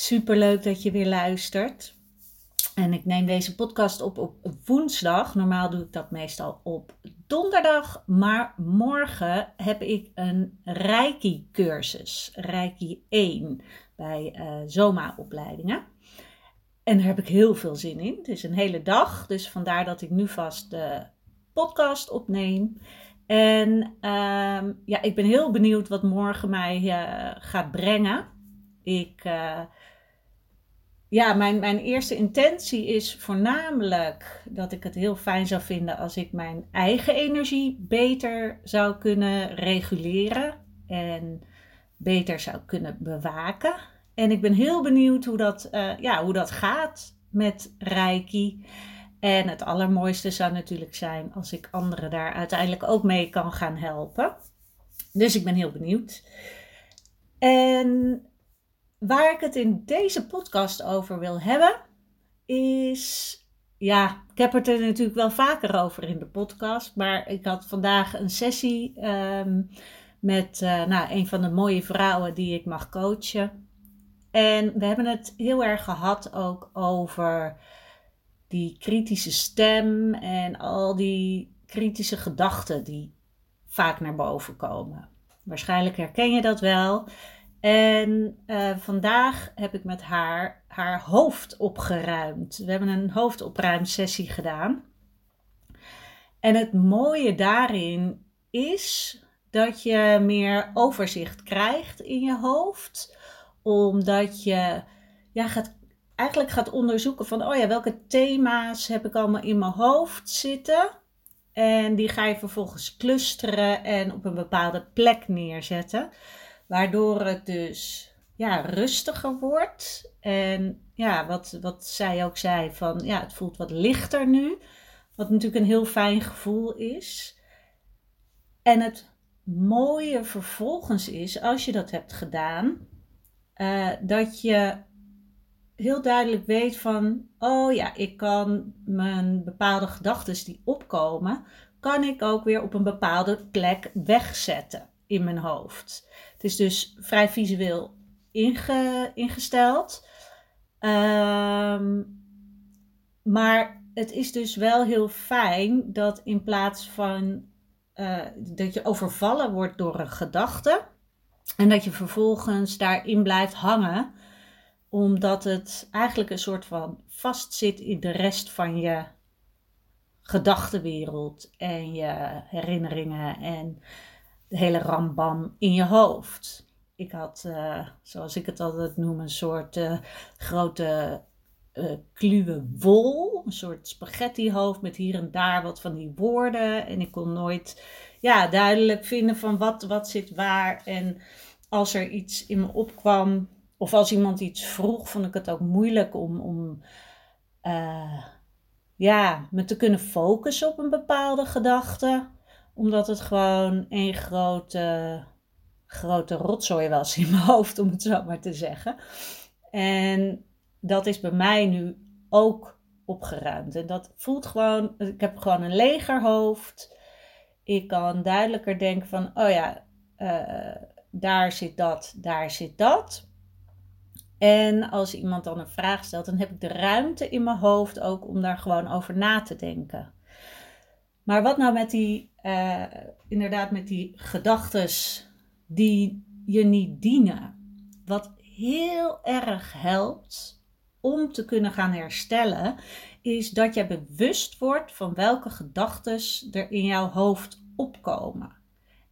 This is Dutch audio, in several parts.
Super leuk dat je weer luistert. En ik neem deze podcast op op woensdag. Normaal doe ik dat meestal op donderdag. Maar morgen heb ik een Reiki-cursus. Reiki 1 bij uh, Zoma-opleidingen. En daar heb ik heel veel zin in. Het is een hele dag. Dus vandaar dat ik nu vast de podcast opneem. En uh, ja, ik ben heel benieuwd wat morgen mij uh, gaat brengen. Ik, uh, ja, mijn, mijn eerste intentie is voornamelijk dat ik het heel fijn zou vinden als ik mijn eigen energie beter zou kunnen reguleren en beter zou kunnen bewaken. En ik ben heel benieuwd hoe dat, uh, ja, hoe dat gaat met Reiki. En het allermooiste zou natuurlijk zijn als ik anderen daar uiteindelijk ook mee kan gaan helpen. Dus ik ben heel benieuwd. En waar ik het in deze podcast over wil hebben, is. Ja, ik heb het er natuurlijk wel vaker over in de podcast. Maar ik had vandaag een sessie um, met uh, nou, een van de mooie vrouwen die ik mag coachen. En we hebben het heel erg gehad ook over die kritische stem en al die kritische gedachten die vaak naar boven komen. Waarschijnlijk herken je dat wel. En uh, vandaag heb ik met haar haar hoofd opgeruimd. We hebben een hoofdopruimsessie gedaan. En het mooie daarin is dat je meer overzicht krijgt in je hoofd, omdat je ja, gaat, eigenlijk gaat onderzoeken van, oh ja, welke thema's heb ik allemaal in mijn hoofd zitten? En die ga je vervolgens clusteren en op een bepaalde plek neerzetten. Waardoor het dus ja, rustiger wordt. En ja, wat, wat zij ook zei, van ja, het voelt wat lichter nu. Wat natuurlijk een heel fijn gevoel is. En het mooie vervolgens is, als je dat hebt gedaan, uh, dat je heel duidelijk weet van, oh ja, ik kan mijn bepaalde gedachten die opkomen, kan ik ook weer op een bepaalde plek wegzetten in mijn hoofd. Het is dus vrij visueel inge, ingesteld. Um, maar het is dus wel heel fijn dat in plaats van uh, dat je overvallen wordt door een gedachte en dat je vervolgens daarin blijft hangen, omdat het eigenlijk een soort van vastzit in de rest van je gedachtenwereld en je herinneringen en de hele rambam in je hoofd. Ik had, uh, zoals ik het altijd noem, een soort uh, grote uh, kluwe wol. Een soort spaghettihoofd met hier en daar wat van die woorden. En ik kon nooit ja, duidelijk vinden van wat, wat zit waar. En als er iets in me opkwam, of als iemand iets vroeg, vond ik het ook moeilijk om, om ja, me te kunnen focussen op een bepaalde gedachte omdat het gewoon een grote, grote rotzooi was in mijn hoofd, om het zo maar te zeggen. En dat is bij mij nu ook opgeruimd. En dat voelt gewoon, ik heb gewoon een leger hoofd. Ik kan duidelijker denken van, oh ja, uh, daar zit dat, daar zit dat. En als iemand dan een vraag stelt, dan heb ik de ruimte in mijn hoofd ook om daar gewoon over na te denken. Maar wat nou met die, uh, inderdaad, met die gedachtes die je niet dienen? Wat heel erg helpt, om te kunnen gaan herstellen, is dat je bewust wordt van welke gedachten er in jouw hoofd opkomen.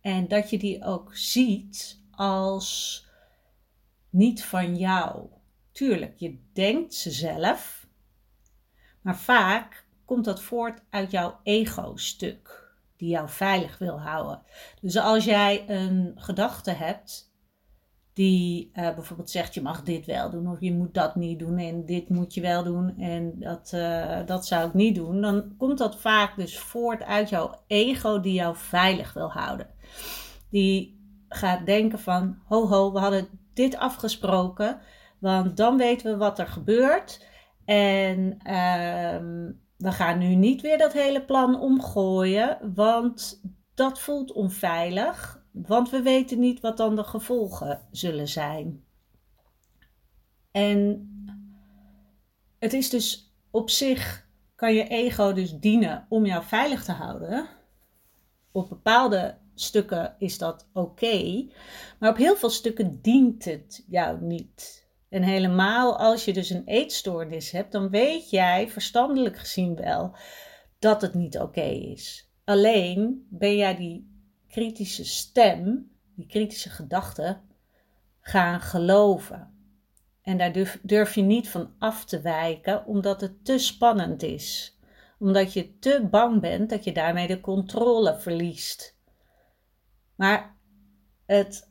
En dat je die ook ziet als niet van jou. Tuurlijk, je denkt ze zelf, maar vaak komt dat voort uit jouw ego-stuk, die jou veilig wil houden. Dus als jij een gedachte hebt die uh, bijvoorbeeld zegt: je mag dit wel doen of je moet dat niet doen en dit moet je wel doen en dat, uh, dat zou ik niet doen, dan komt dat vaak dus voort uit jouw ego die jou veilig wil houden. Die gaat denken van: ho ho, we hadden dit afgesproken, want dan weten we wat er gebeurt en uh, we gaan nu niet weer dat hele plan omgooien, want dat voelt onveilig want we weten niet wat dan de gevolgen zullen zijn. En het is dus op zich, kan je ego dus dienen om jou veilig te houden. Op bepaalde stukken is dat oké, maar op heel veel stukken dient het jou niet. En helemaal als je dus een eetstoornis hebt, dan weet jij verstandelijk gezien wel dat het niet oké is. Alleen ben jij die kritische stem, die kritische gedachten, gaan geloven. En daar durf, durf, je niet van af te wijken, omdat het te spannend is. Omdat je te bang bent dat je daarmee de controle verliest. Maar het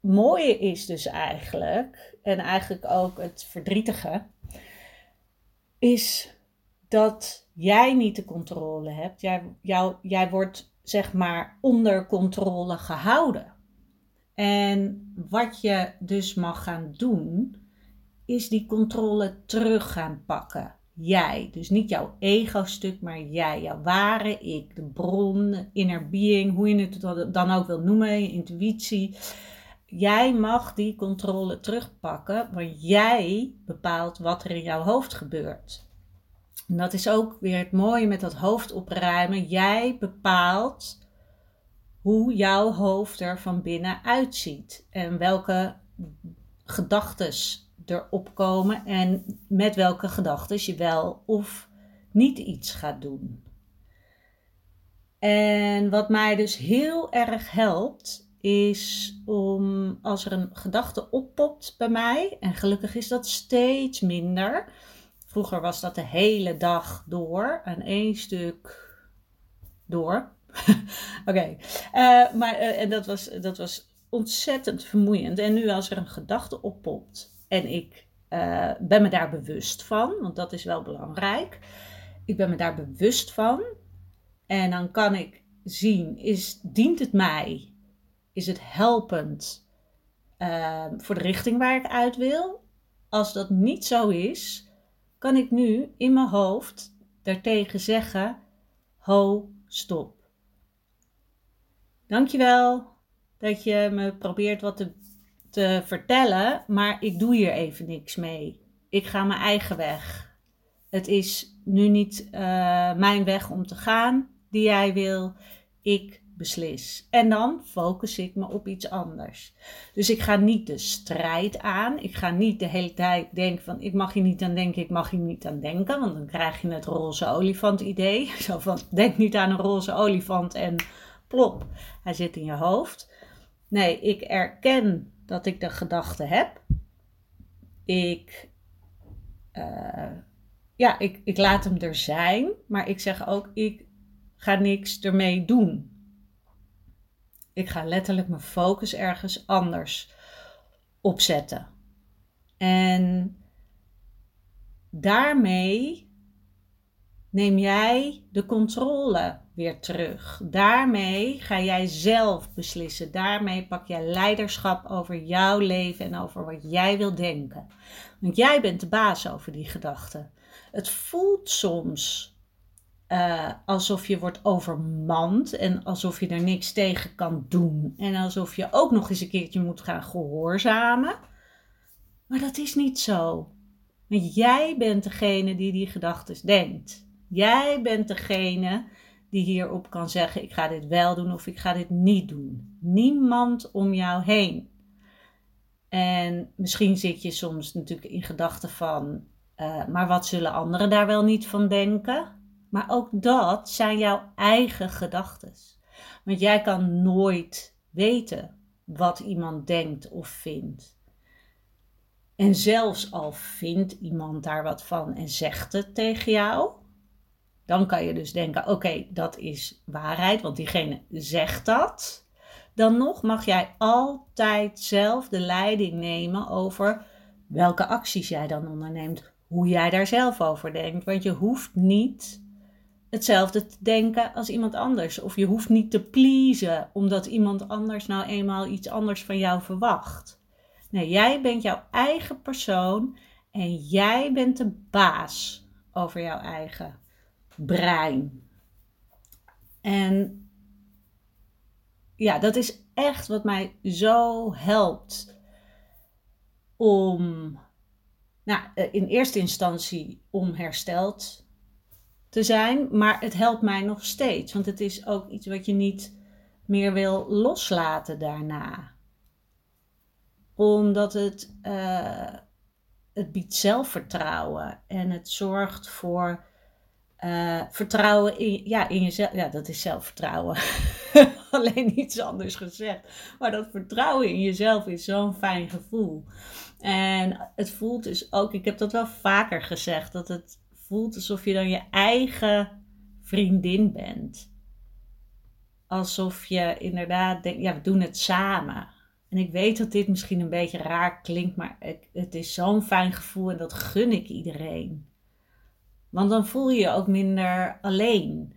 mooie is dus eigenlijk, en eigenlijk ook het verdrietige, is dat jij niet de controle hebt. Jij, jou, jij wordt zeg maar onder controle gehouden. En wat je dus mag gaan doen, is die controle terug gaan pakken. Jij, dus niet jouw ego-stuk, maar jij, jouw ware ik, de bron, inner being, hoe je het dan ook wil noemen, je intuïtie. Jij mag die controle terugpakken, want jij bepaalt wat er in jouw hoofd gebeurt. En dat is ook weer het mooie met dat hoofd opruimen. Jij bepaalt hoe jouw hoofd er van binnen uitziet en welke gedachten er opkomen en met welke gedachten je wel of niet iets gaat doen. En wat mij dus heel erg helpt, is om als er een gedachte oppopt bij mij, en gelukkig is dat steeds minder, Vroeger was dat de hele dag door, aan één stuk door. Oké, eh, maar uh, en dat was, dat was ontzettend vermoeiend. En nu als er een gedachte oppopt en ik uh, ben me daar bewust van, want dat is wel belangrijk. Ik ben me daar bewust van en dan kan ik zien, is, dient het mij? Is het helpend voor de richting waar ik uit wil? Als dat niet zo is, kan ik nu in mijn hoofd daartegen zeggen: Ho, stop. Dankjewel dat je me probeert wat te, te vertellen, maar ik doe hier even niks mee. Ik ga mijn eigen weg. Het is nu niet uh, mijn weg om te gaan die jij wil. Ik beslis. En dan focus ik me op iets anders. Dus ik ga niet de strijd aan. Ik ga niet de hele tijd denken van ik mag hier niet aan denken, ik mag hier niet aan denken. Want dan krijg je het roze olifant idee. Zo van denk niet aan een roze olifant en plop, hij zit in je hoofd. Nee, ik erken dat ik de gedachte heb. Ik, uh, ja, ik, ik laat hem er zijn. Maar ik zeg ook, ik ga niks ermee doen. Ik ga letterlijk mijn focus ergens anders opzetten. En daarmee neem jij de controle weer terug. Daarmee ga jij zelf beslissen. Daarmee pak jij leiderschap over jouw leven en over wat jij wil denken. Want jij bent de baas over die gedachten. Het voelt soms uh, alsof je wordt overmand en alsof je er niks tegen kan doen. En alsof je ook nog eens een keertje moet gaan gehoorzamen. Maar dat is niet zo. Want jij bent degene die die gedachten denkt. Jij bent degene die hierop kan zeggen: ik ga dit wel doen of ik ga dit niet doen. Niemand om jou heen. En misschien zit je soms natuurlijk in gedachten van, uh, maar wat zullen anderen daar wel niet van denken? Maar ook dat zijn jouw eigen gedachten. Want jij kan nooit weten wat iemand denkt of vindt. En zelfs al vindt iemand daar wat van en zegt het tegen jou, dan kan je dus denken: oké, dat is waarheid, want diegene zegt dat. Dan nog mag jij altijd zelf de leiding nemen over welke acties jij dan onderneemt, hoe jij daar zelf over denkt. Want je hoeft niet hetzelfde te denken als iemand anders. Of je hoeft niet te pleasen omdat iemand anders nou eenmaal iets anders van jou verwacht. Nee, jij bent jouw eigen persoon en jij bent de baas over jouw eigen brein. En ja, dat is echt wat mij zo helpt om, nou, eh, in eerste instantie om hersteld te zijn, maar het helpt mij nog steeds, want het is ook iets wat je niet meer wil loslaten daarna. Omdat het, uh, het biedt zelfvertrouwen en het zorgt voor uh, vertrouwen in, ja, in jezelf. Ja, dat is zelfvertrouwen. Alleen iets anders gezegd. Maar dat vertrouwen in jezelf is zo'n fijn gevoel. En het voelt dus ook, ik heb dat wel vaker gezegd, dat het voelt alsof je dan je eigen vriendin bent. Alsof je inderdaad denkt, ja, we doen het samen. En ik weet dat dit misschien een beetje raar klinkt, maar het is zo'n fijn gevoel en dat gun ik iedereen. Want dan voel je je ook minder alleen.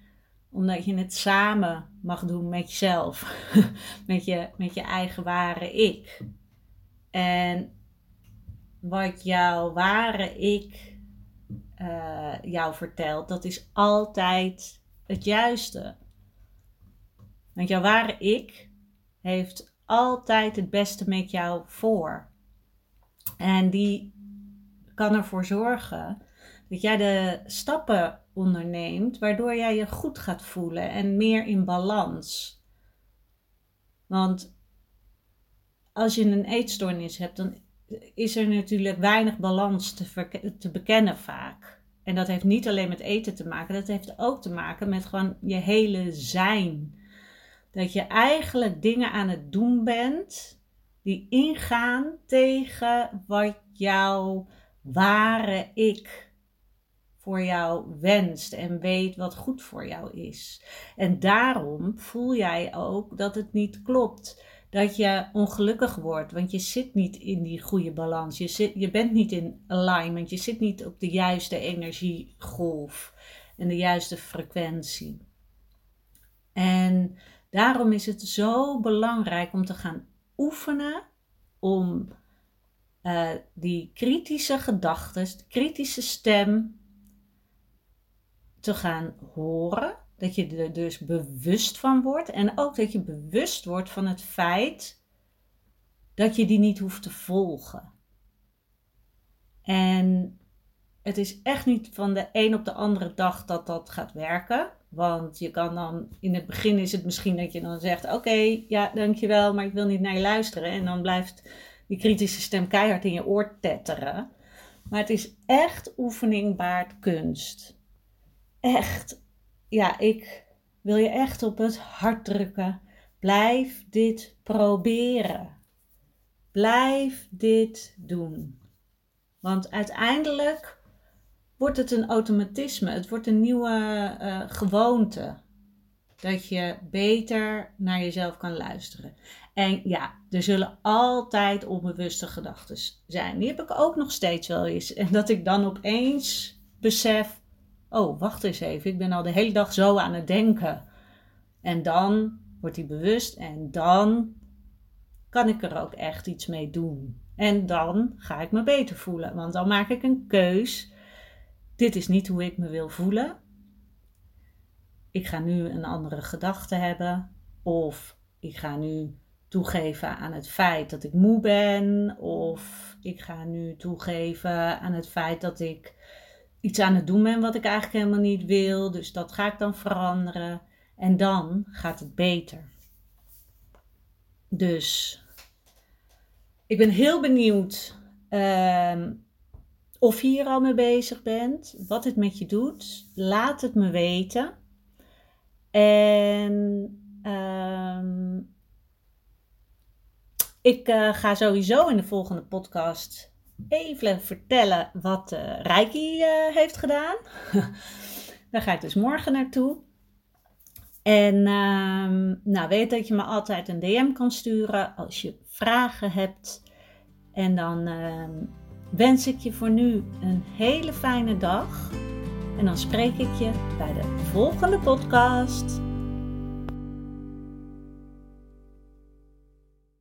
Omdat je het samen mag doen met jezelf. met, je, met je eigen ware ik. En wat jouw ware ik uh, jou vertelt, dat is altijd het juiste. Want jouw ware ik heeft altijd het beste met jou voor. En die kan ervoor zorgen dat jij de stappen onderneemt waardoor jij je goed gaat voelen en meer in balans. Want als je een eetstoornis hebt, dan is er natuurlijk weinig balans te, te bekennen vaak. En dat heeft niet alleen met eten te maken, dat heeft ook te maken met gewoon je hele zijn. Dat je eigenlijk dingen aan het doen bent die ingaan tegen wat jouw ware ik voor jou wenst en weet wat goed voor jou is. En daarom voel jij ook dat het niet klopt. Dat je ongelukkig wordt, want je zit niet in die goede balans. Je, zit, je bent niet in alignment. Je zit niet op de juiste energiegolf en de juiste frequentie. En daarom is het zo belangrijk om te gaan oefenen om uh, die kritische gedachten, kritische stem te gaan horen. Dat je er dus bewust van wordt. En ook dat je bewust wordt van het feit dat je die niet hoeft te volgen. En het is echt niet van de een op de andere dag dat dat gaat werken. Want je kan dan, in het begin is het misschien dat je dan zegt: Oké, ja, dankjewel, maar ik wil niet naar je luisteren. En dan blijft die kritische stem keihard in je oor tetteren. Maar het is echt oefening baard kunst echt, ja, ik wil je echt op het hart drukken. Blijf dit proberen. Blijf dit doen. Want uiteindelijk wordt het een automatisme. Het wordt een nieuwe uh, gewoonte. Dat je beter naar jezelf kan luisteren. En ja, er zullen altijd onbewuste gedachten zijn. Die heb ik ook nog steeds wel eens. En dat ik dan opeens besef: oh, wacht eens even, ik ben al de hele dag zo aan het denken. En dan wordt hij bewust en dan kan ik er ook echt iets mee doen. En dan ga ik me beter voelen, want dan maak ik een keus. Dit is niet hoe ik me wil voelen. Ik ga nu een andere gedachte hebben. Of ik ga nu toegeven aan het feit dat ik moe ben. Of ik ga nu toegeven aan het feit dat ik iets aan het doen ben wat ik eigenlijk helemaal niet wil. Dus dat ga ik dan veranderen. En dan gaat het beter. Dus Ik ben heel benieuwd ehm, of je hier al mee bezig bent, wat het met je doet. Laat het me weten. En ehm, ik uh, ga sowieso in de volgende podcast even vertellen wat uh, Reiki uh, heeft gedaan. Daar ga ik dus morgen naartoe. En uh, nou, weet dat je me altijd een DM kan sturen als je vragen hebt. En dan ehm, wens ik je voor nu een hele fijne dag. En dan spreek ik je bij de volgende podcast.